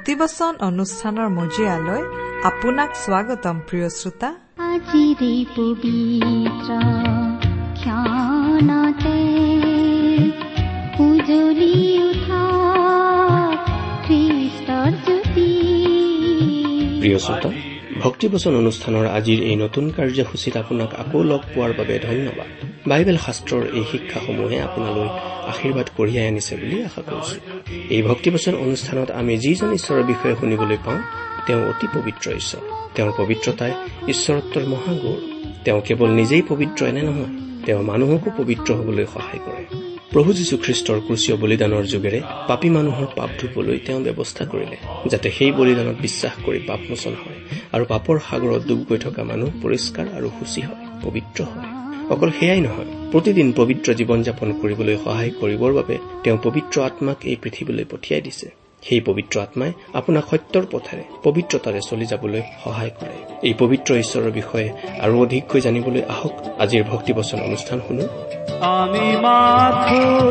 ভক্তিবচন অনুষ্ঠানৰ মজিয়ালৈ আপোনাক স্বাগতম প্ৰিয় শ্ৰোতা। আজিৰে পবিত্ৰ ক্ষণতে উজলি উঠা খ্ৰীষ্টৰ জ্যোতি। প্ৰিয় শ্ৰোতা ভক্তিবচন অনুষ্ঠানৰ আজিৰ এই নতুন কাৰ্যসূচীত আপোনাক আকৌ লগ পোৱাৰ বাবে ধন্যবাদ। বাইবেল শাস্ত্ৰৰ এই শিক্ষাসমূহে আপোনালৈ আশীৰ্বাদ কঢ়িয়াই আনিছে বুলি আশা কৰিছো। এই ভক্তিবচন অনুষ্ঠানত আমি যিজন ঈশ্বৰৰ বিষয়ে শুনিবলৈ পাওঁ তেওঁ অতি পবিত্ৰ ঈশ্বৰ। তেওঁৰ পবিত্ৰতাই ঈশ্বৰত্বৰ মহাগৌৰ। তেওঁ কেৱল নিজেই পবিত্ৰ এনে নহয় তেওঁ মানুহকো পবিত্ৰ হবলৈ সহায় কৰে। প্ৰভু যীশুখ্ৰীষ্টৰ ক্ৰুচীয় বলিদানৰ যোগেৰে পাপী মানুহৰ পাপ ধুবলৈ তেওঁ ব্যৱস্থা কৰিলে যাতে সেই বলিদানত বিশ্বাস কৰি পাপমোচন হয় আৰু পাপৰ সাগৰত ডুব গৈ থকা মানুহ পৰিষ্কাৰ আৰু সূচী হয় পবিত্ৰ হয়। অকল সেয়াই নহয় প্ৰতিদিন পবিত্ৰ জীৱন যাপন কৰিবলৈ সহায় কৰিবৰ বাবে তেওঁ পবিত্ৰ আত্মাক এই পৃথিৱীলৈ পঠিয়াই দিছে। সেই পবিত্ৰ আত্মাই আপোনাক সত্যৰ পথেৰে পবিত্ৰতাৰে চলি যাবলৈ সহায় কৰে। এই পবিত্ৰ ঈশ্বৰৰ বিষয়ে আৰু অধিককৈ জানিবলৈ আহক। আজিৰ ভক্তিবচন অনুষ্ঠান শুনো। আমি মাথো।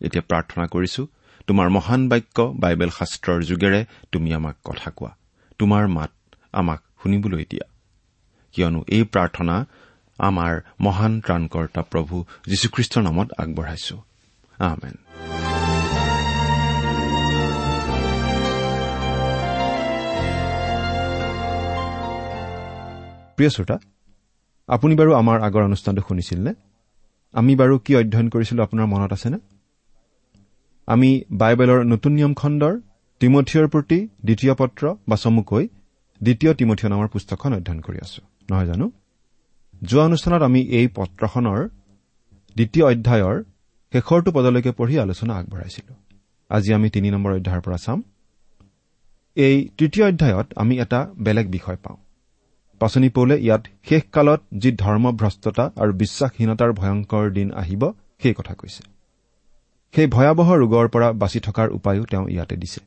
এতিয়া প্ৰাৰ্থনা কৰিছো তোমাৰ মহান বাক্য বাইবেল শাস্ত্ৰৰ যোগেৰে তুমি আমাক কথা কোৱা। তোমাৰ মাত আমাক শুনিবলৈ দিয়া। কিয়নো এই প্ৰাৰ্থনা আমাৰ মহান ত্ৰাণকৰ্তা প্ৰভু যীশুখ্ৰীষ্টৰ নামত আগবঢ়াইছো। প্ৰিয় শ্ৰোতা আপুনি বাৰু আমাৰ আগৰ অনুষ্ঠানটো শুনিছিল নে আমি বাৰু কি অধ্যয়ন কৰিছিলো আপোনাৰ মনত আছেনে? আমি বাইবেলৰ নতুন নিয়ম খণ্ডৰ তিমঠিয়ৰ প্ৰতি দ্বিতীয় পত্ৰ বা চমুকৈ দ্বিতীয় তিমঠিয় নামৰ পুস্তকখন অধ্যয়ন কৰি আছো। নহয় জানো? যোৱা অনুষ্ঠানত আমি এই পত্ৰখনৰ দ্বিতীয় অধ্যায়ৰ শেষৰটো পদলৈকে পঢ়ি আলোচনা আগবঢ়াইছিলো। আজি আমি তিনি নম্বৰ অধ্যায়ৰ পৰা চাম। এই তৃতীয় অধ্যায়ত আমি এটা বেলেগ বিষয় পাওঁ। পাচনি পৌলে ইয়াত শেষ কালত যি ধৰ্মভ্ৰষ্টতা আৰু বিশ্বাসহীনতাৰ ভয়ংকৰ দিন আহিব সেই কথা কৈছে। সেই ভয়াৱহ ৰোগৰ পৰা বাচি থকাৰ উপায়ো তেওঁ ইয়াতে দিছে।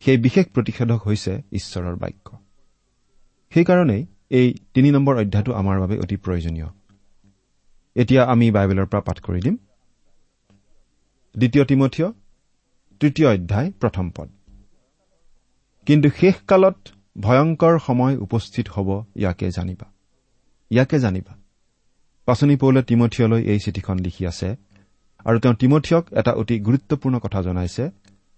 সেই বিশেষ প্ৰতিষেধক হৈছে ঈশ্বৰৰ বাক্য। সেইকাৰণেই এই তিনি নম্বৰ অধ্যায়টো আমাৰ বাবে অতি প্ৰয়োজনীয়। এতিয়া আমি বাইবেলৰ পৰা পাঠ কৰি দিম। দ্বিতীয় তিমঠীয় তৃতীয় অধ্যায় প্ৰথম পদ। কিন্তু শেষ কালত ভয়ংকৰ সময় উপস্থিত হ'ব ইয়াকে জানিবা। ইয়াকে জানিবা। পাচনি পৌলে তিমঠিয়লৈ এই চিঠিখন লিখি আছে আৰু তেওঁ তিমঠিয়ক এটা অতি গুৰুত্বপূৰ্ণ কথা জনাইছে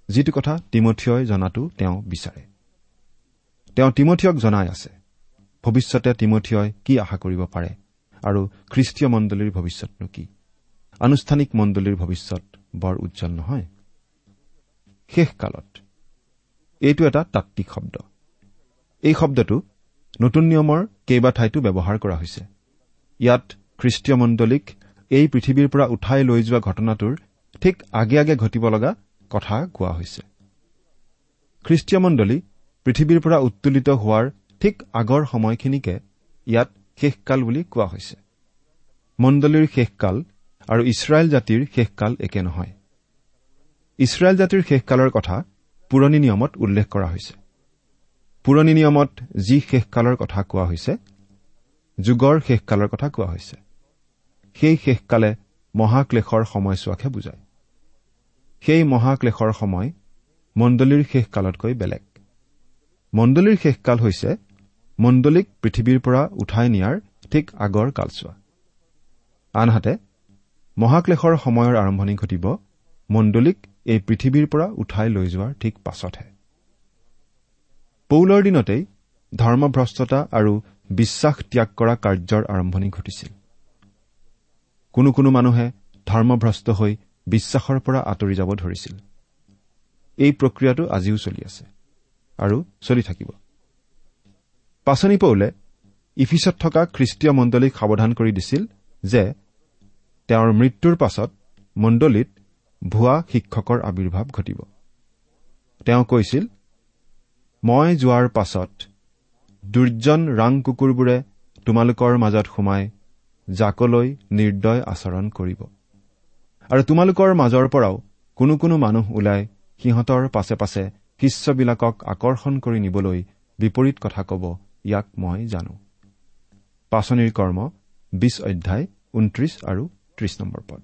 যিটো কথা তিমঠিয়ই জনাটো তেওঁ বিচাৰে। তেওঁ তিমঠিয়ক জনাই আছে ভৱিষ্যতে তিমঠিয়ই কি আশা কৰিব পাৰে আৰু খ্ৰীষ্টীয় মণ্ডলীৰ ভৱিষ্যতনো কি? আনুষ্ঠানিক মণ্ডলীৰ ভৱিষ্যত বৰ উজ্জ্বল নহয়। শেষ কালত এইটো এটা তাত্বিক শব্দ। এই শব্দটো নতুন নিয়মৰ কেইবা ঠাইতো ব্যৱহাৰ কৰা হৈছে। ইয়াত খ্ৰীষ্টীয় মণ্ডলীক এই পৃথিৱীৰ পৰা উঠাই লৈ যোৱা ঘটনাটোৰ ঠিক আগে আগে ঘটিব লগা কথা কোৱা হৈছে। খ্ৰীষ্টীয় মণ্ডলী পৃথিৱীৰ পৰা উত্তোলিত হোৱাৰ ঠিক আগৰ সময়খিনিকে ইয়াত শেষকাল বুলি কোৱা হৈছে। মণ্ডলীৰ শেষকাল আৰু ইছৰাইল জাতিৰ শেষকাল একে নহয়। ইছৰাইল জাতিৰ শেষকালৰ কথা পুৰণি নিয়মত উল্লেখ কৰা হৈছে। পুৰণি নিয়মত যি শেষকালৰ কথা কোৱা হৈছে যুগৰ শেষকালৰ কথা কোৱা হৈছে। সেই শেষকালে মহাক্লেশৰ সময়ছোৱাকহে বুজায়। সেই মহাক্লেশৰ সময় মণ্ডলীৰ শেষকালতকৈ বেলেগ। মণ্ডলীৰ শেষকাল হৈছে মণ্ডলীক পৃথিৱীৰ পৰা উঠাই নিয়াৰ ঠিক আগৰ কালচোৱা। আনহাতে মহাক্লেশৰ সময়ৰ আৰম্ভণি ঘটিব মণ্ডলীক এই পৃথিৱীৰ পৰা উঠাই লৈ যোৱাৰ ঠিক পাছতহে। পৌলৰ দিনতেই ধৰ্মভ্ৰষ্টতা আৰু বিশ্বাস ত্যাগ কৰা কাৰ্যৰ আৰম্ভণি ঘটিছিল। কোনো কোনো মানুহে ধৰ্মভ্ৰষ্ট হৈ বিশ্বাসৰ পৰা আঁতৰি যাব ধৰিছিল। এই প্ৰক্ৰিয়াটো আজিও চলি আছে আৰু চলি থাকিব। পাচনি পৌলে ইফিচত থকা খ্ৰীষ্টীয় মণ্ডলীক সাৱধান কৰি দিছিল যে তেওঁৰ মৃত্যুৰ পাছত মণ্ডলীত ভুৱা শিক্ষকৰ আৱিৰ্ভাৱ ঘটিব। তেওঁ কৈছিল মই যোৱাৰ পাছত দুৰ্জন ৰাং কুকুৰবোৰে তোমালোকৰ মাজত সোমাই জাকলৈ নিৰ্দয় আচৰণ কৰিব। আৰু তোমালোকৰ মাজৰ পৰাও কোনো কোনো মানুহ ওলাই সিহঁতৰ পাছে পাছে শিষ্যবিলাকক আকৰ্ষণ কৰি নিবলৈ বিপৰীত কথা কব ইয়াক মই জানো। পাচনিৰ কৰ্ম বিশ অধ্যায় ঊনত্ৰিশ আৰু ত্ৰিশ নম্বৰ পদ।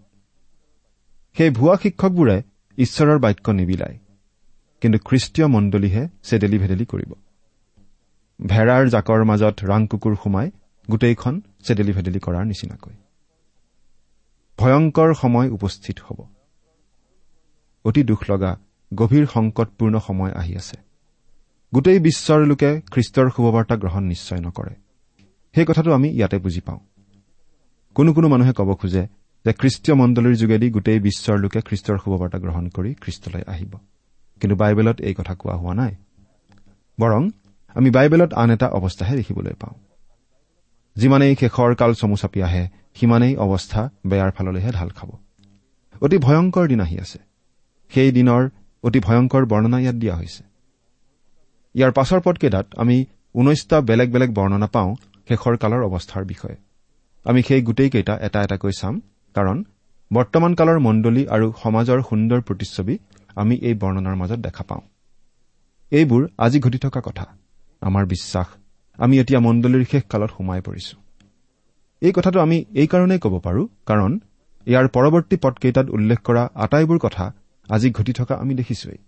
সেই ভুৱা শিক্ষকবোৰে ঈশ্বৰৰ বাক্য নিবিলায় কিন্তু খ্ৰীষ্টীয় মণ্ডলীহে চেদেলি ভেদেলি কৰিব। ভেড়াৰ জাকৰ মাজত ৰাং কুকুৰ সোমাই গোটেইখন চেদেলি ভেদেলি কৰাৰ নিচিনাকৈ। ভয়ংকৰ সময় উপস্থিত হ'ব। অতি দুখ লগা গভীৰ সংকটপূৰ্ণ সময় আহি আছে। গোটেই বিশ্বৰ লোকে খ্ৰীষ্টৰ শুভবাৰ্তা গ্ৰহণ নিশ্চয় নকৰে। সেই কথাটো আমি ইয়াতে বুজি পাওঁ। কোনো কোনো মানুহে ক'ব খোজে যে খ্ৰীষ্টীয় মণ্ডলীৰ যোগেদি গোটেই বিশ্বৰ লোকে খ্ৰীষ্টৰ শুভবাৰ্তা গ্ৰহণ কৰি খ্ৰীষ্টলৈ আহিব। কিন্তু বাইবেলত এই কথা কোৱা হোৱা নাই। বৰং আমি বাইবেলত আন এটা অৱস্থাহে দেখিবলৈ পাওঁ। যিমানেই শেষৰ কাল চমু চাপি আহে সিমানেই অৱস্থা বেয়াৰ ফাললৈহে ঢাল খাব। অতি ভয়ংকৰ দিন আহি আছে। সেই দিনৰ অতি ভয়ংকৰ বৰ্ণনা ইয়াত দিয়া হৈছে। ইয়াৰ পাছৰ পদকেইটাত আমি ঊনৈশটা বেলেগ বেলেগ বৰ্ণনা পাওঁ শেষৰ কালৰ অৱস্থাৰ বিষয়ে। আমি সেই গোটেইকেইটা এটা এটাকৈ চাম কাৰণ বৰ্তমান কালৰ মণ্ডলী আৰু সমাজৰ সুন্দৰ প্ৰতিচ্ছবি আমি এই বৰ্ণনাৰ মাজত দেখা পাওঁ। এইবোৰ আজি ঘটি থকা কথা। আমাৰ বিশ্বাস আমি এতিয়া মণ্ডলীৰ শেষ কালত সোমাই পৰিছো। এই কথাটো আমি এইকাৰণেই ক'ব পাৰো কাৰণ ইয়াৰ পৰৱৰ্তী পদকেইটাত উল্লেখ কৰা আটাইবোৰ কথা আজি ঘটি থকা আমি দেখিছোৱেই।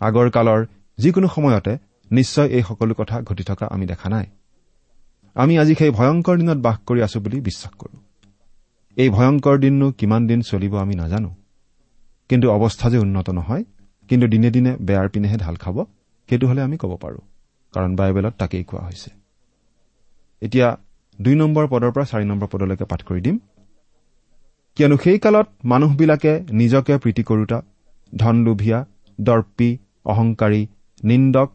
আগৰ কালৰ যিকোনো সময়তে নিশ্চয় এই সকলো কথা ঘটি থকা আমি দেখা নাই। আমি আজি সেই ভয়ংকৰ দিনত বাস কৰি আছো বুলি বিশ্বাস কৰো। এই ভয়ংকৰ দিননো কিমান দিন চলিব আমি নাজানো। কিন্তু অৱস্থা যে উন্নত নহয় কিন্তু দিনে দিনে বেয়াৰ পিনেহে ঢাল খাব সেইটো হলে আমি ক'ব পাৰো। কাৰণ বাইবেলত তাকেই কোৱা হৈছে। এতিয়া দুই নম্বৰ পদৰ পৰা চাৰি নম্বৰ পদলৈকে পাঠ কৰি দিম। কিয়নো সেই কালত মানুহবিলাকে নিজকে প্ৰীতি কৰোতা ধন লোভীয়া দৰ্পী অহংকাৰী নিন্দক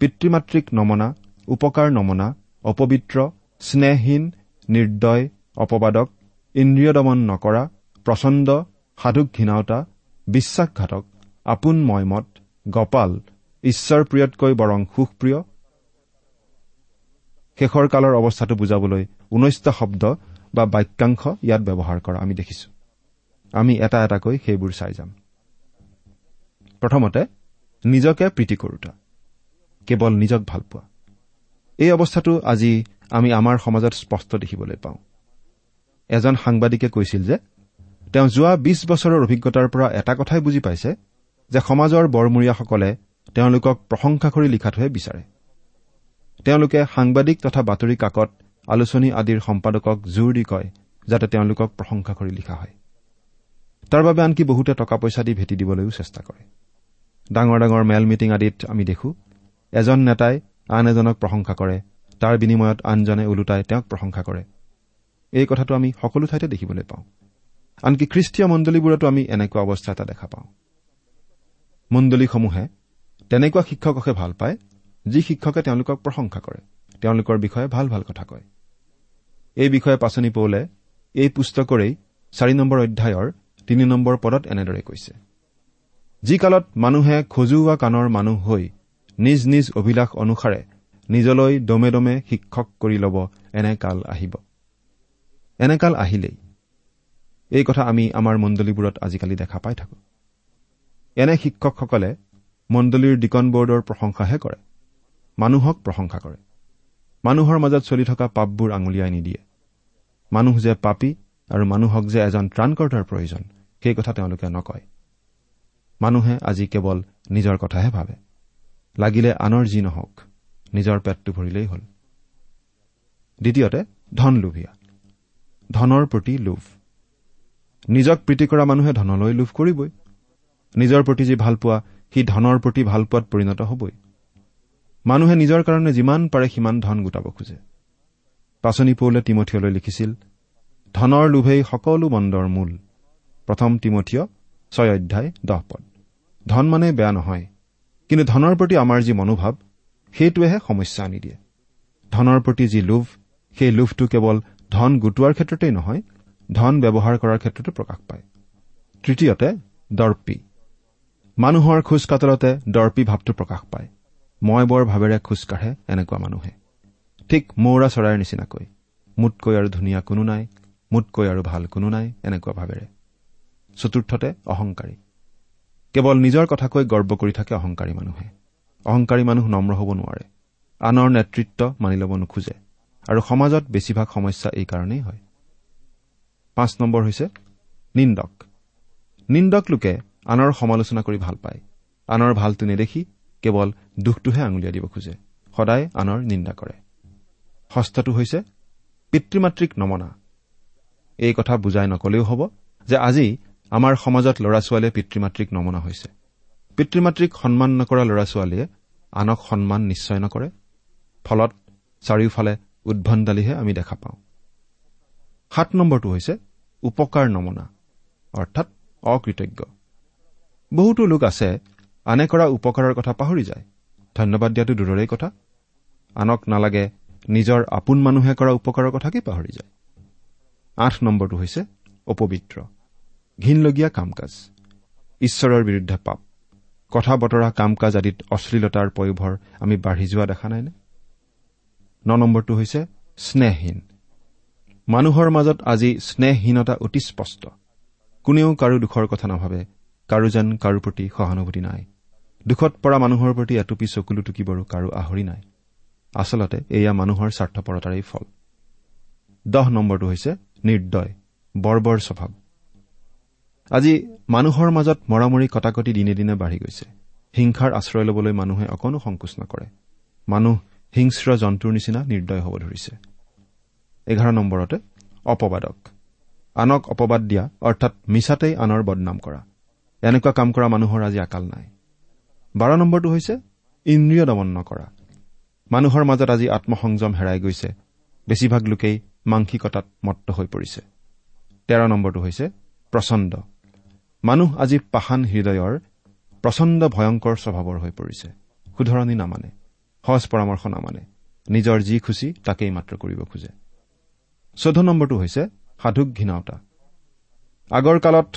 পিতৃ মাতৃক নমনা উপকাৰ নমনা অপবিত্ৰ স্নেহহীন নিৰ্দয় অপবাদক ইন্দ্ৰিয় দমন নকৰা প্ৰচণ্ড সাধুক ঘৃণাওতা বিশ্বাসঘাতক আপোন ময়মত গপাল ঈশ্বৰ প্ৰিয়তকৈ বৰং সুখপ্ৰিয় শেষৰ কালৰ অৱস্থাটো বুজাবলৈ ঊনৈশটা শব্দ বা বাক্যাংশ ইয়াত ব্যৱহাৰ কৰা আমি দেখিছো। আমি এটা এটাকৈ সেইবোৰ চাই যাম। প্ৰথমতে নিজকে প্ৰীতি কৰোতা। কেৱল নিজক ভাল পোৱা। এই অৱস্থাটো আজি আমি আমাৰ সমাজত স্পষ্ট দেখিবলৈ পাওঁ। এজন সাংবাদিকে কৈছিল যে তেওঁ যোৱা বিছ বছৰৰ অভিজ্ঞতাৰ পৰা এটা কথাই বুজি পাইছে যে সমাজৰ বৰমূৰীয়াসকলে তেওঁলোকক প্ৰশংসা কৰি লিখাটোহে বিচাৰে। তেওঁলোকে সাংবাদিক তথা বাতৰি কাকত আলোচনী আদিৰ সম্পাদকক জোৰ দি কয় যাতে তেওঁলোকক প্ৰশংসা কৰি লিখা হয়। তাৰ বাবে আনকি বহুতে টকা পইচা দি ভেটি দিবলৈও চেষ্টা কৰে। ডাঙৰ ডাঙৰ মেল মিটিং আদিত আমি দেখো এজন নেতাই আন এজনক প্ৰশংসা কৰে তাৰ বিনিময়ত আনজনে ওলোটাই তেওঁক প্ৰশংসা কৰে। এই কথাটো আমি সকলো ঠাইতে দেখিবলৈ পাওঁ। আনকি খ্ৰীষ্টীয় মণ্ডলীবোৰতো আমি এনেকুৱা অৱস্থা এটা দেখা পাওঁ। মণ্ডলীসমূহে তেনেকুৱা শিক্ষককহে ভাল পায় যি শিক্ষকে তেওঁলোকক প্ৰশংসা কৰে তেওঁলোকৰ বিষয়ে ভাল ভাল কথা কয়। এই বিষয়ে পাচনি পৌলে এই পুস্তকৰেই চাৰি নম্বৰ অধ্যায়ৰ তিনি নম্বৰ পদত এনেদৰে কৈছে। যি কালত মানুহে খজুওৱা কাণৰ মানুহ হৈ নিজ নিজ অভিলাষ অনুসাৰে নিজলৈ দমে দমে শিক্ষক কৰি ল'ব এনে কাল আহিব। এনে কাল আহিলেই। এই কথা আমি আমাৰ মণ্ডলীবোৰত আজিকালি দেখা পাই থাকো। এনে শিক্ষকসকলে মণ্ডলীৰ ডিকন বৰ্ডৰ প্ৰশংসাহে কৰে। মানুহক প্ৰশংসা কৰে। মানুহৰ মাজত চলি থকা পাপবোৰ আঙুলিয়াই নিদিয়ে। মানুহ যে পাপী আৰু মানুহক যে এজন ত্ৰাণকৰ্তাৰ প্ৰয়োজন সেই কথা তেওঁলোকে নকয়। মানুহে আজি কেৱল নিজৰ কথাহে ভাবে। লাগিলে আনৰ যি নহওক নিজৰ পেটটো ভৰিলেই হ'ল। দ্বিতীয়তে ধন লোভীয়া। ধনৰ প্ৰতি লোভ। নিজক প্ৰীতি কৰা মানুহে ধনলৈ লোভ কৰিবই। নিজৰ প্ৰতি যি ভালপোৱা সি ধনৰ প্ৰতি ভালপোৱাত পৰিণত হবই। মানুহে নিজৰ কাৰণে যিমান পাৰে সিমান ধন গোটাব খোজে। পাচনি পৌলে তিমঠিয়লৈ লিখিছিল ধনৰ লোভেই সকলো মন্দৰ মূল। প্ৰথম তিমঠিয় ছয় অধ্যায় দহ পদ। ধন মানে বেয়া নহয় কিন্তু ধনৰ প্ৰতি আমাৰ যি মনোভাৱ সেইটোৱেহে সমস্যা আনি দিয়ে। ধনৰ প্ৰতি যি লোভ সেই লোভটো কেৱল ধন গোটোৱাৰ ক্ষেত্ৰতেই নহয় ধন ব্যৱহাৰ কৰাৰ ক্ষেত্ৰতো প্ৰকাশ পায়। তৃতীয়তে দৰ্পী। মানুহৰ খোজ কাতলতে দৰ্পী ভাৱটো প্ৰকাশ পায়। মই বৰ ভাৱেৰে খোজকাঢ়ে এনেকুৱা মানুহে। ঠিক মৌৰা চৰাইৰ নিচিনাকৈ। মোতকৈ আৰু ধুনীয়া কোনো নাই মোতকৈ আৰু ভাল কোনো নাই এনেকুৱা ভাৱেৰে চতুৰ্থতে অহংকাৰী। কেৱল নিজৰ কথাকৈ গৰ্ব কৰি থাকে অহংকাৰী মানুহে। অহংকাৰী মানুহ নম্ৰ হ'ব নোৱাৰে। আনৰ নেতৃত্ব মানি ল'ব নোখোজে। আৰু সমাজত বেছিভাগ সমস্যা এই কাৰণেই হয়। পাঁচ নম্বৰ হৈছে নিন্দক। নিন্দক লোকে আনৰ সমালোচনা কৰি ভাল পায়। আনৰ ভালটো নেদেখি কেৱল দুখটোহে আঙুলিয়াই দিব খোজে সদায় আনৰ নিন্দা কৰে। ষষ্ঠটো হৈছে পিতৃ মাতৃক নমনা। এই কথা বুজাই নকলেও হ'ব যে আজি আমাৰ সমাজত ল'ৰা ছোৱালীয়ে পিতৃ মাতৃক নমনা হৈছে। পিতৃ মাতৃক সন্মান নকৰা ল'ৰা ছোৱালীয়ে আনক সন্মান নিশ্চয় নকৰে ফলত চাৰিওফালে উদ্ভণ্ডালিহে আমি দেখা পাওঁ। সাত নম্বৰটো হৈছে উপকাৰ নমনা অৰ্থাৎ অকৃতজ্ঞ। বহুতো লোক আছে আনে কৰা উপকাৰৰ কথা পাহৰি যায়। ধন্যবাদ দিয়াটো দূৰৰেই কথা। আনক নালাগে নিজৰ আপোন মানুহে কৰা উপকাৰৰ কথাকেই পাহৰি যায়। আঠ নম্বৰটো হৈছে অপবিত্ৰ। ঘীনলগীয়া কাম কাজ ঈশ্বৰৰ বিৰুদ্ধে পাপ। কথা বতৰা কাম কাজ আদিত অশ্লীলতাৰ পয়োভৰ আমি বাঢ়ি যোৱা দেখা নাইনে? ন নম্বৰটো হৈছে স্নেহহীন। মানুহৰ মাজত আজি স্নেহহীনতা অতি স্পষ্ট। কোনেও কাৰো দুখৰ কথা নাভাবে কাৰো যেন কাৰো প্ৰতি সহানুভূতি নাই। দুখত পৰা মানুহৰ প্ৰতি এটুপি চকুলো টুকিবৰো কাৰো আহৰি নাই। আচলতে এয়া মানুহৰ স্বাৰ্থপৰতাৰেই ফল। দহ নম্বৰটো হৈছে নিৰ্দয় বৰ্বৰ স্বভাৱ। আজি মানুহৰ মাজত মৰামৰি কটাকটি দিনে দিনে বাঢ়ি গৈছে। হিংসাৰ আশ্ৰয় ল'বলৈ মানুহে অকণো সংকোচ নকৰে। মানুহ হিংস্ৰ জন্তুৰ নিচিনা নিৰ্দয় হ'ব ধৰিছে। এঘাৰ নম্বৰতে অপবাদক। আনক অপবাদ দিয়া অৰ্থাৎ মিছাতেই আনৰ বদনাম কৰা। এনেকুৱা কাম কৰা মানুহৰ আজি আকাল নাই। বাৰ নম্বৰটো হৈছে ইন্দ্ৰিয় দমন নকৰা। মানুহৰ মাজত আজি আত্মসংযম হেৰাই গৈছে। বেছিভাগ লোকেই মাংসিকতাত মত্ত হৈ পৰিছে। তেৰ নম্বৰটো হৈছে প্ৰচণ্ড। মানুহ আজি পাষাণ হৃদয়ৰ প্ৰচণ্ড ভয়ংকৰ স্বভাৱৰ হৈ পৰিছে। শুধৰণি নামানে সহজ পৰামৰ্শ নামানে। নিজৰ যি খুচি তাকেই মাত্ৰ কৰিব খোজে। চৈধ্য নম্বৰটো হৈছে সাধুক ঘীনতা আগৰ কালত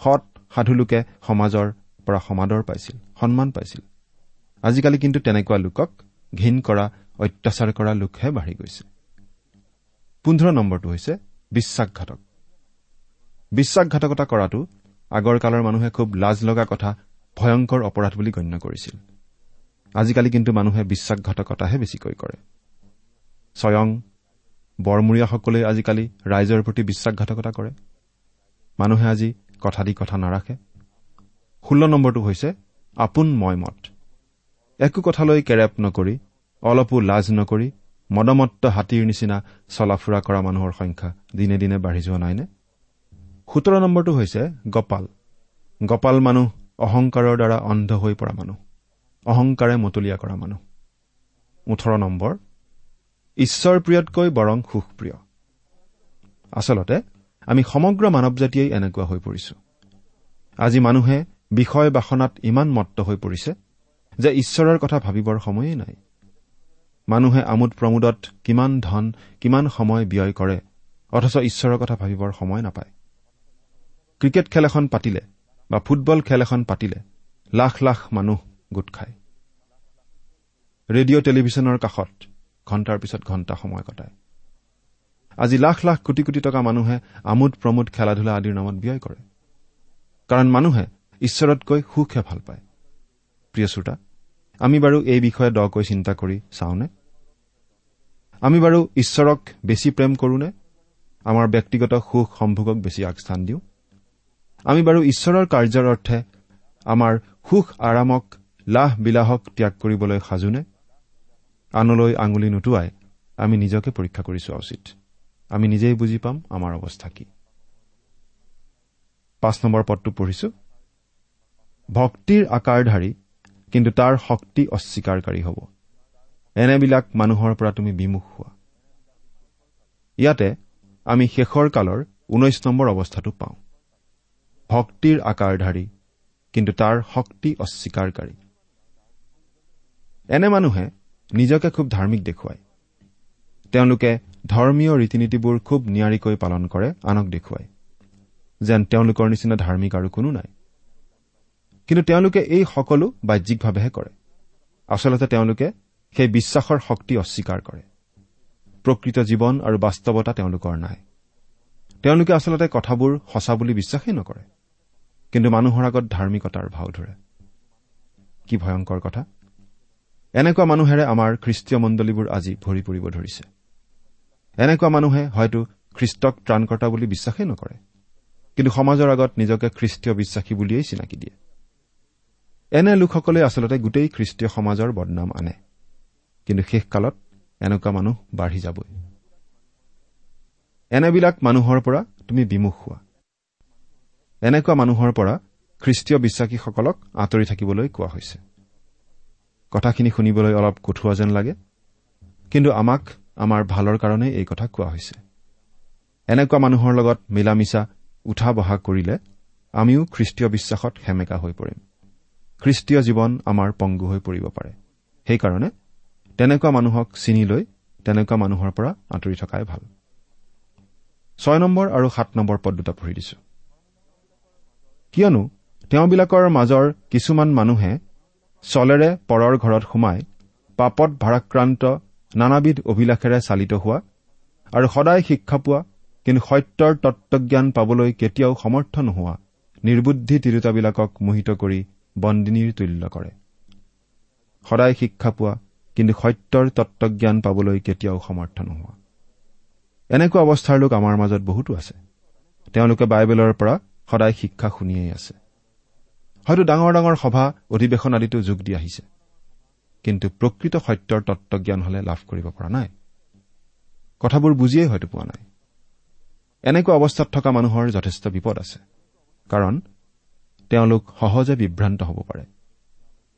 সৎ সাধু লোকে সমাজৰ পৰা সমাদৰ পাইছিল সন্মান পাইছিল। আজিকালি কিন্তু তেনেকুৱা লোকক ঘীন কৰা অত্যাচাৰ কৰা লোকহে বাঢ়ি গৈছে। পোন্ধৰ নম্বৰটো হৈছে বিশ্বাসঘাতক। বিশ্বাসঘাতকতা কৰাটো আগৰ কালৰ মানুহে খুব লাজ লগা কথা ভয়ংকৰ অপৰাধ বুলি গণ্য কৰিছিল। আজিকালি কিন্তু মানুহে বিশ্বাসঘাতকতাহে বেছিকৈ কৰে। স্বয়ং বৰমূৰীয়াসকলে আজিকালি ৰাইজৰ প্ৰতি বিশ্বাসঘাতকতা কৰে। মানুহে আজি কথা দি কথা নাৰাখে। ষোল্ল নম্বৰটো হৈছে আপোন মই মত। একো কথালৈ কেৰেপ নকৰি অলপো লাজ নকৰি মদমত্ত হাতীৰ নিচিনা চলা ফুৰা কৰা মানুহৰ সংখ্যা দিনে দিনে বাঢ়ি যোৱা নাইনে? সোতৰ নম্বৰটো হৈছে গপাল। গপাল মানুহ অহংকাৰৰ দ্বাৰা অন্ধ হৈ পৰা মানুহ অহংকাৰে মতলীয়া কৰা মানুহ। ওঠৰ নম্বৰ ঈশ্বৰ প্ৰিয়তকৈ বৰং সুখপ্ৰিয়। আচলতে আমি সমগ্ৰ মানৱ জাতিয়েই এনেকুৱা হৈ পৰিছো। আজি মানুহে বিষয় বাসনাত ইমান মত্ত হৈ পৰিছে যে ঈশ্বৰৰ কথা ভাবিবৰ সময়েই নাই। মানুহে আমোদ প্ৰমোদত কিমান ধন কিমান সময় ব্যয় কৰে অথচ ঈশ্বৰৰ কথা ভাবিবৰ সময় নাপায়। ক্ৰিকেট খেল এখন পাতিলে বা ফুটবল খেল এখন পাতিলে লাখ লাখ মানুহ গোট খায়। ৰেডিঅ' টেলিভিছনৰ কাষত ঘণ্টাৰ পিছত ঘণ্টা সময় কটায়। আজি লাখ লাখ কোটি কোটি টকা মানুহে আমোদ প্ৰমোদ খেলা ধূলা আদিৰ নামত ব্যয় কৰে। কাৰণ মানুহে ঈশ্বৰতকৈ সুখহে ভাল পায়। প্ৰিয় শ্ৰোতা আমি বাৰু এই বিষয়ে দকৈ চিন্তা কৰি চাওঁনে? আমি বাৰু ঈশ্বৰক বেছি প্ৰেম কৰোনে? আমাৰ ব্যক্তিগত সুখ সম্ভোগক বেছি আগস্থান দিওঁ? আমি বাৰু ঈশ্বৰৰ কাৰ্যৰ অৰ্থে আমাৰ সুখ আৰামক লাহ বিলাহক ত্যাগ কৰিবলৈ সাজোনে? আনলৈ আঙুলি নুটুৱাই আমি নিজকে পৰীক্ষা কৰি চোৱা উচিত। আমি নিজেই বুজি পাম আমাৰ অৱস্থা কি। পাঁচ নম্বৰ পদটো পঢ়িছো। ভক্তিৰ আকাৰধাৰী কিন্তু তাৰ শক্তি অস্বীকাৰকাৰী হ'ব। এনেবিলাক মানুহৰ পৰা তুমি বিমুখ হোৱা। ইয়াতে আমি শেষৰ কালৰ ঊনৈশ নম্বৰ অৱস্থাটো পাওঁ। ভক্তিৰ আকাৰধাৰী কিন্তু তাৰ শক্তি অস্বীকাৰকাৰী। এনে মানুহে নিজকে খুব ধাৰ্মিক দেখুৱায়। তেওঁলোকে ধৰ্মীয় ৰীতি নীতিবোৰ খুব নিয়াৰিকৈ পালন কৰে আনক দেখুৱায়। যেন তেওঁলোকৰ নিচিনা ধাৰ্মিক আৰু কোনো নাই। কিন্তু তেওঁলোকে এই সকলো বাহ্যিকভাৱেহে কৰে। আচলতে তেওঁলোকে সেই বিশ্বাসৰ শক্তি অস্বীকাৰ কৰে। প্ৰকৃত জীৱন আৰু বাস্তৱতা তেওঁলোকৰ নাই। তেওঁলোকে আচলতে কথাবোৰ সঁচা বুলি বিশ্বাসেই নকৰে কিন্তু মানুহৰ আগত ধাৰ্মিকতাৰ ভাও ধৰে। কি ভয়ংকৰ কথা? এনেকুৱা মানুহেৰে আমাৰ খ্ৰীষ্টীয় মণ্ডলীবোৰ আজি ভৰি পৰিব ধৰিছে। এনেকুৱা মানুহে হয়তো খ্ৰীষ্টক ত্ৰাণকৰ্তা বুলি বিশ্বাসেই নকৰে কিন্তু সমাজৰ আগত নিজকে খ্ৰীষ্টীয় বিশ্বাসী বুলিয়েই চিনাকি দিয়ে। এনে লোকসকলে আচলতে গোটেই খ্ৰীষ্টীয় সমাজৰ বদনাম আনে। কিন্তু শেষকালত এনেকুৱা মানুহ বাঢ়ি যাবই। এনেবিলাক মানুহৰ পৰা তুমি বিমুখ হোৱা। এনেকুৱা মানুহৰ পৰা খ্ৰীষ্টীয় বিশ্বাসীসকলক আঁতৰি থাকিবলৈ কোৱা হৈছে। কথাখিনি শুনিবলৈ অলপ কঠোৱা যেন লাগে কিন্তু আমাক আমাৰ ভালৰ কাৰণেই এই কথা কোৱা হৈছে। এনেকুৱা মানুহৰ লগত মিলা মিছা উঠা বহা কৰিলে আমিও খ্ৰীষ্টীয় বিশ্বাসত সেমেকা হৈ পৰিম। খ্ৰীষ্টীয় জীৱন আমাৰ পংগু হৈ পৰিব পাৰে। সেইকাৰণে তেনেকুৱা মানুহক চিনি লৈ তেনেকুৱা মানুহৰ পৰা আঁতৰি থকাই ভাল। ছয় নম্বৰ আৰু সাত নম্বৰ পদ দুটা পঢ়ি দিছো। কিয়নো তেওঁবিলাকৰ মাজৰ কিছুমান মানুহে চলেৰে পৰৰ ঘৰত সোমাই পাপত ভাৰাক্ৰান্ত নানাবিধ অভিলাষেৰে চালিত হোৱা আৰু সদায় শিক্ষা পোৱা কিন্তু সত্যৰ তত্বজ্ঞান পাবলৈ কেতিয়াও সমৰ্থ নোহোৱা নিৰ্বুদ্ধি তিৰোতাবিলাকক মোহিত কৰি বন্দিনীৰ তুল্য কৰে। সদায় শিক্ষা পোৱা কিন্তু সত্যৰ তত্বজ্ঞান পাবলৈ কেতিয়াও সমৰ্থ নোহোৱা। এনেকুৱা অৱস্থাৰ লোক আমাৰ মাজত বহুতো আছে। তেওঁলোকে বাইবেলৰ পৰা সদায় শিক্ষা শুনিয়েই আছে। হয়তো ডাঙৰ ডাঙৰ সভা অধিৱেশন আদিতো যোগ দি আহিছে। কিন্তু প্ৰকৃত সত্যৰ তত্বজ্ঞান হলে লাভ কৰিব পৰা নাই। কথাবোৰ বুজিয়েই হয়তো পোৱা নাই। এনেকুৱা অৱস্থাত থকা মানুহৰ যথেষ্ট বিপদ আছে। কাৰণ তেওঁলোক সহজে বিভ্ৰান্ত হ'ব পাৰে।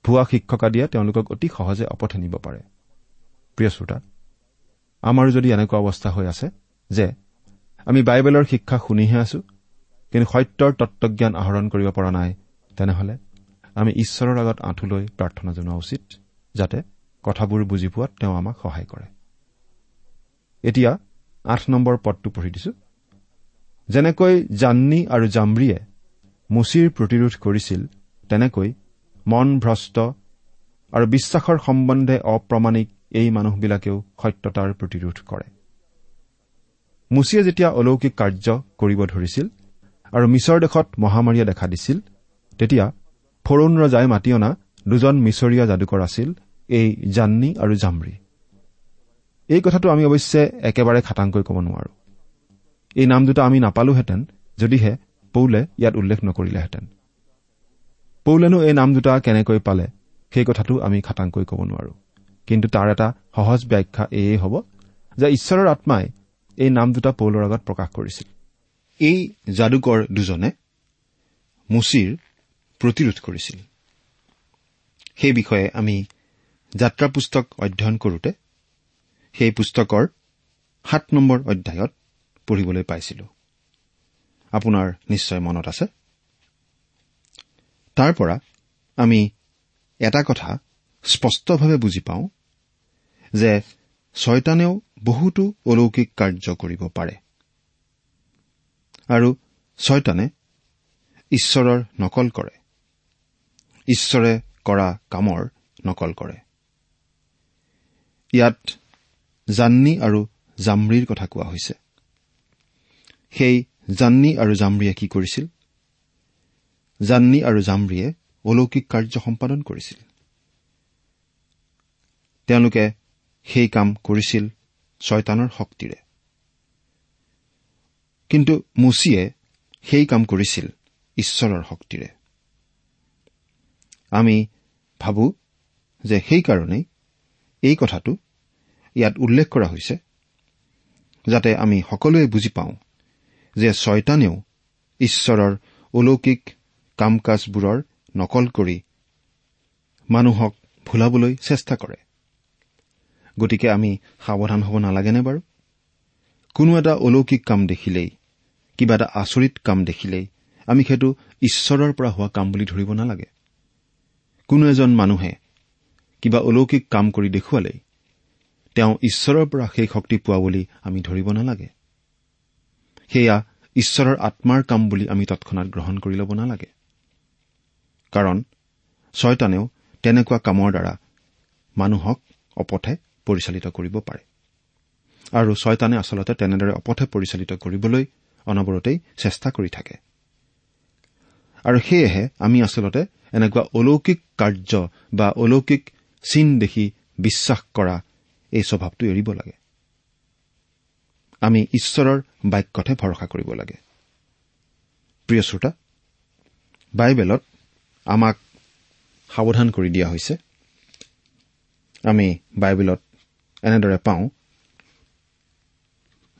ভুৱা শিক্ষক আদিয়ে তেওঁলোকক অতি সহজে অপথে নিব পাৰে। প্ৰিয় শ্ৰোতা আমাৰো যদি এনেকুৱা অৱস্থা হৈ আছে যে আমি বাইবেলৰ শিক্ষা শুনিহে আছো কিন্তু সত্যৰ তত্বজ্ঞান আহৰণ কৰিব পৰা নাই তেনেহলে আমি ঈশ্বৰৰ আগত আঁঠু লৈ প্ৰাৰ্থনা জনোৱা উচিত যাতে কথাবোৰ বুজি পোৱাত তেওঁ আমাক সহায় কৰে। এতিয়া আঠ নম্বৰ পদটো পঢ়ি দিছো। যেনেকৈ জান্নী আৰু জাম্ৰিয়ে মুচিৰ প্ৰতিৰোধ কৰিছিল তেনেকৈ মন ভ্ৰষ্ট আৰু বিশ্বাসৰ সম্বন্ধে অপ্ৰমাণিক এই মানুহবিলাকেও সত্যতাৰ প্ৰতিৰোধ কৰে। মুচিয়ে যেতিয়া অলৌকিক কাৰ্য কৰিব ধৰিছিল আৰু মিছৰ দেশত মহামাৰীয়ে দেখা দিছিল তেতিয়া ফৰুণ ৰজাই মাতি অনা দুজন মিছৰীয়া যাদুকৰ আছিল এই জান্নী আৰু জাম্ৰী। এই কথাটো আমি অৱশ্যে একেবাৰে খাটাংকৈ ক'ব নোৱাৰো। এই নাম দুটা আমি নাপালোহেঁতেন যদিহে পৌলে ইয়াত উল্লেখ নকৰিলেহেঁতেন। পৌলেনো এই নাম দুটা কেনেকৈ পালে সেই কথাটো আমি খাটাংকৈ ক'ব নোৱাৰো। কিন্তু তাৰ এটা সহজ ব্যাখ্যা এয়ে হ'ব যে ঈশ্বৰৰ আত্মাই এই নাম দুটা পৌলৰ আগত প্ৰকাশ কৰিছিল। এই যাদুকৰ দুজনে মুচিৰ প্ৰতিৰোধ কৰিছিল। সেই বিষয়ে আমি যাত্ৰা পুস্তক অধ্যয়ন কৰোঁতে সেই পুস্তকৰ সাত নম্বৰ অধ্যায়ত পঢ়িবলৈ পাইছিলো। আপোনাৰ নিশ্চয় মনত আছে? তাৰ পৰা আমি এটা কথা স্পষ্টভাৱে বুজি পাওঁ যে ছয়তানেও বহুতো অলৌকিক কাৰ্য কৰিব পাৰে। আৰু ছয়তানে ঈশ্বৰৰ নকল কৰে। ঈশ্বৰে কৰা কামৰ নকল কৰে। ইয়াত জান্নী আৰু জাম্ৰীৰ কথা কোৱা হৈছে। সেই জান্নী আৰু জাম্ৰীয়ে কি কৰিছিল? জান্নী আৰু জাম্ৰীয়ে অলৌকিক কাৰ্য সম্পাদন কৰিছিল। তেওঁলোকে সেই কাম কৰিছিল ছয়তানৰ শক্তিৰে। কিন্তু মুচিয়ে সেই কাম কৰিছিল ঈশ্বৰৰ শক্তিৰে। আমি ভাবো যে সেইকাৰণেই এই কথাটো ইয়াত উল্লেখ কৰা হৈছে যাতে আমি সকলোৱে বুজি পাওঁ যে ছয়তানেও ঈশ্বৰৰ অলৌকিক কাম কাজবোৰৰ নকল কৰি মানুহক ভুলাবলৈ চেষ্টা কৰে। গতিকে আমি সাৱধান হ'ব নালাগেনে বাৰু? কোনো এটা অলৌকিক কাম দেখিলেই কিবা এটা আচৰিত কাম দেখিলেই আমি সেইটো ঈশ্বৰৰ পৰা হোৱা কাম বুলি ধৰিব নালাগে। কোনো এজন মানুহে কিবা অলৌকিক কাম কৰি দেখুৱালেই তেওঁ ঈশ্বৰৰ পৰা সেই শক্তি পোৱা বুলি আমি ধৰিব নালাগে। সেয়া ঈশ্বৰৰ আত্মাৰ কাম বুলি আমি তৎক্ষণাত গ্ৰহণ কৰি ল'ব নালাগে। কাৰণ ছয়তানেও তেনেকুৱা কামৰ দ্বাৰা মানুহক অপথে পৰিচালিত কৰিব পাৰে। আৰু ছয়তানে আচলতে তেনেদৰে অপথে পৰিচালিত কৰিবলৈ অনবৰতেই চেষ্টা কৰি থাকে। আৰু সেয়েহে আমি আচলতে এনেকুৱা অলৌকিক কাৰ্য বা অলৌকিক চিন দেখি বিশ্বাস কৰা এই স্বভাৱটো এৰিব লাগে। আমি ঈশ্বৰৰ বাক্যতহে ভৰসা কৰিব লাগে। প্ৰিয় শ্ৰোতা বাইবেলত আমাক সাৱধান কৰি দিয়া হৈছে। আমি বাইবেলত এনেদৰে পাওঁ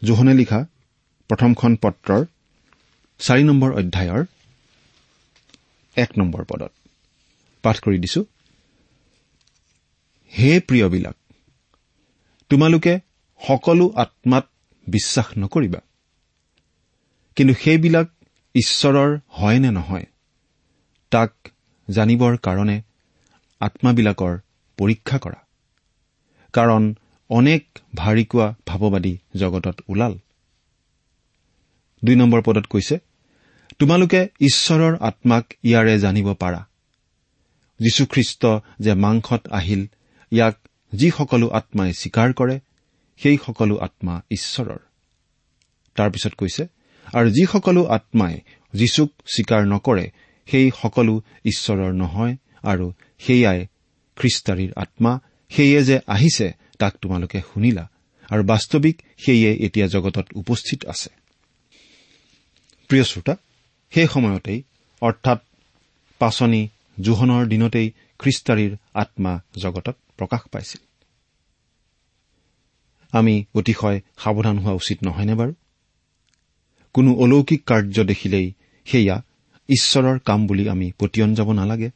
জোহনে লিখা প্ৰথমখন পত্ৰৰ চাৰি নম্বৰ অধ্যায়ৰ এক নম্বৰ পদত পাঠ কৰি দিছো। হে প্ৰিয়বিলাক তোমালোকে সকলো আত্মাত বিশ্বাস নকৰিবা। কিন্তু সেইবিলাক ঈশ্বৰৰ হয় নে নহয় তাক জানিবৰ কাৰণে আত্মাবিলাকৰ পৰীক্ষা কৰা। কাৰণ অনেক ভাৰিকোৱা ভাৱবাদী জগতত ওলাল। দুই নম্বৰ পদত কৈছে তোমালোকে ঈশ্বৰৰ আত্মাক ইয়াৰে জানিব পাৰা। যীশুখ্ৰীষ্ট যে মাংসত আহিল ইয়াক যিসকলো আত্মাই স্বীকাৰ কৰে সেই সকলো আত্মা ঈশ্বৰৰ। তাৰপিছত কৈছে আৰু যিসকলো আত্মাই যীশুক স্বীকাৰ নকৰে সেই সকলো ঈশ্বৰৰ নহয় আৰু সেয়াই খ্ৰীষ্টাৰীৰ আত্মা। সেয়ে যে আহিছে তাক তোমালোকে শুনিলা আৰু বাস্তৱিক সেয়ে এতিয়া জগতত উপস্থিত আছে। প্ৰিয় শ্ৰোতা সেই সময়তেই অৰ্থাৎ পাচনি জোহনৰ দিনতেই খ্ৰীষ্টাৰীৰ আত্মা জগতত প্ৰকাশ পাইছিল। আমি অতিশয় সাৱধান হোৱা উচিত নহয়নে বাৰু? কোনো অলৌকিক কাৰ্য দেখিলেই সেয়া ঈশ্বৰৰ কাম বুলি আমি পতিয়ন যাব নালাগে।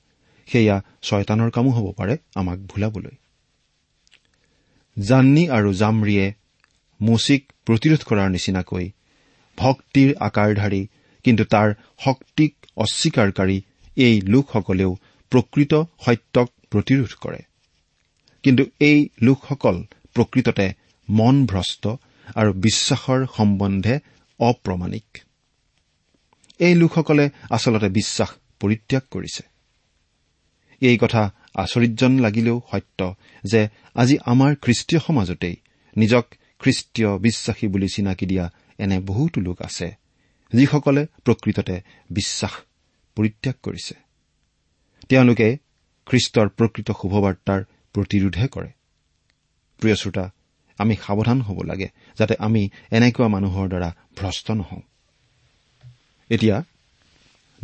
সেয়া ছয়তানৰ কামো হ'ব পাৰে আমাক ভুলাবলৈ। জান্নী আৰু জামৰিয়ে মচিক প্ৰতিৰোধ কৰাৰ নিচিনাকৈ ভক্তিৰ আকাৰধাৰী কিন্তু তাৰ শক্তিক অস্বীকাৰকাৰী এই লোকসকলেও প্ৰকৃত সত্যক প্ৰতিৰোধ কৰে। কিন্তু এই লোকসকল প্ৰকৃততে মন ভ্ৰষ্ট আৰু বিশ্বাসৰ সম্বন্ধে অপ্ৰমাণিক। এই লোকসকলে আচলতে বিশ্বাস পৰিত্যাগ কৰিছে। এই কথা আচৰিতজন লাগিলেও সত্য যে আজি আমাৰ খ্ৰীষ্টীয় সমাজতেই নিজক খ্ৰীষ্টীয় বিশ্বাসী বুলি চিনাকি দিয়া এনে বহুতো লোক আছে যিসকলে প্ৰকৃততে বিশ্বাস পৰিত্যাগ কৰিছে। তেওঁলোকে খ্ৰীষ্টৰ প্ৰকৃত শুভবাৰ্তাৰ প্ৰতিৰোধহে কৰে। প্ৰিয় শ্ৰোতা আমি সাৱধান হ'ব লাগে যাতে আমি এনেকুৱা মানুহৰ দ্বাৰা ভ্ৰষ্ট নহওঁ। এতিয়া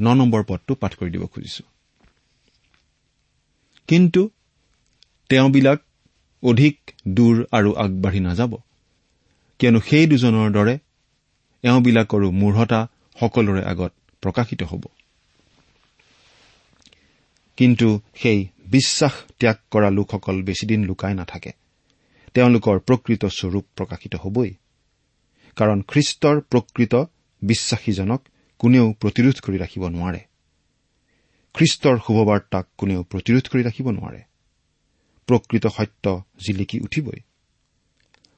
ন নম্বৰ পদটো পাঠ কৰি দিব খুজিছো। কিন্তু তেওঁবিলাক অধিক দূৰ আৰু আগবাঢ়ি নাযাব কিয়নো সেই দুজনৰ দৰে এওঁবিলাকৰো মূঢ়তা সকলোৰে আগত প্ৰকাশিত হ'ব। কিন্তু সেই বিশ্বাস ত্যাগ কৰা লোকসকল বেছিদিন লুকাই নাথাকে। তেওঁলোকৰ প্ৰকৃত স্বৰূপ প্ৰকাশিত হবই। কাৰণ খ্ৰীষ্টৰ প্ৰকৃত বিশ্বাসীজনক কোনেও প্ৰতিৰোধ কৰি ৰাখিব নোৱাৰে। খ্ৰীষ্টৰ শুভবাৰ্তাক কোনেও প্ৰতিৰোধ কৰি ৰাখিব নোৱাৰে। প্ৰকৃত সত্য জিলিকি উঠিবই।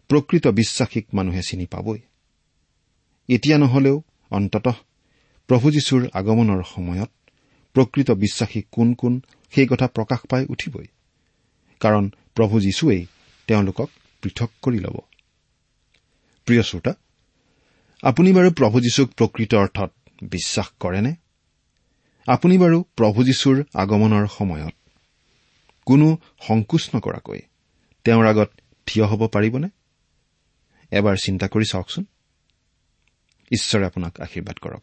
প্ৰকৃত বিশ্বাসীক মানুহে চিনি পাবই। এতিয়া নহলেও অন্ততঃ প্ৰভু যীশুৰ আগমনৰ সময়ত প্ৰকৃত বিশ্বাসী কোন কোন সেই কথা প্ৰকাশ পাই উঠিবই। কাৰণ প্ৰভু যীশুৱেই তেওঁলোকক পৃথক কৰি ল'ব। প্ৰিয় শ্ৰোতা আপুনি বাৰু প্ৰভু যীশুক প্ৰকৃত অৰ্থত বিশ্বাস কৰেনে? আপুনি বাৰু প্ৰভু যীশুৰ আগমনৰ সময়ত কোনো সংকোচ নকৰাকৈ তেওঁৰ আগত থিয় হ'ব পাৰিবনে? এবাৰ চিন্তা কৰি চাওকচোন। ঈশ্বৰে আপোনাক আশীৰ্বাদ কৰক।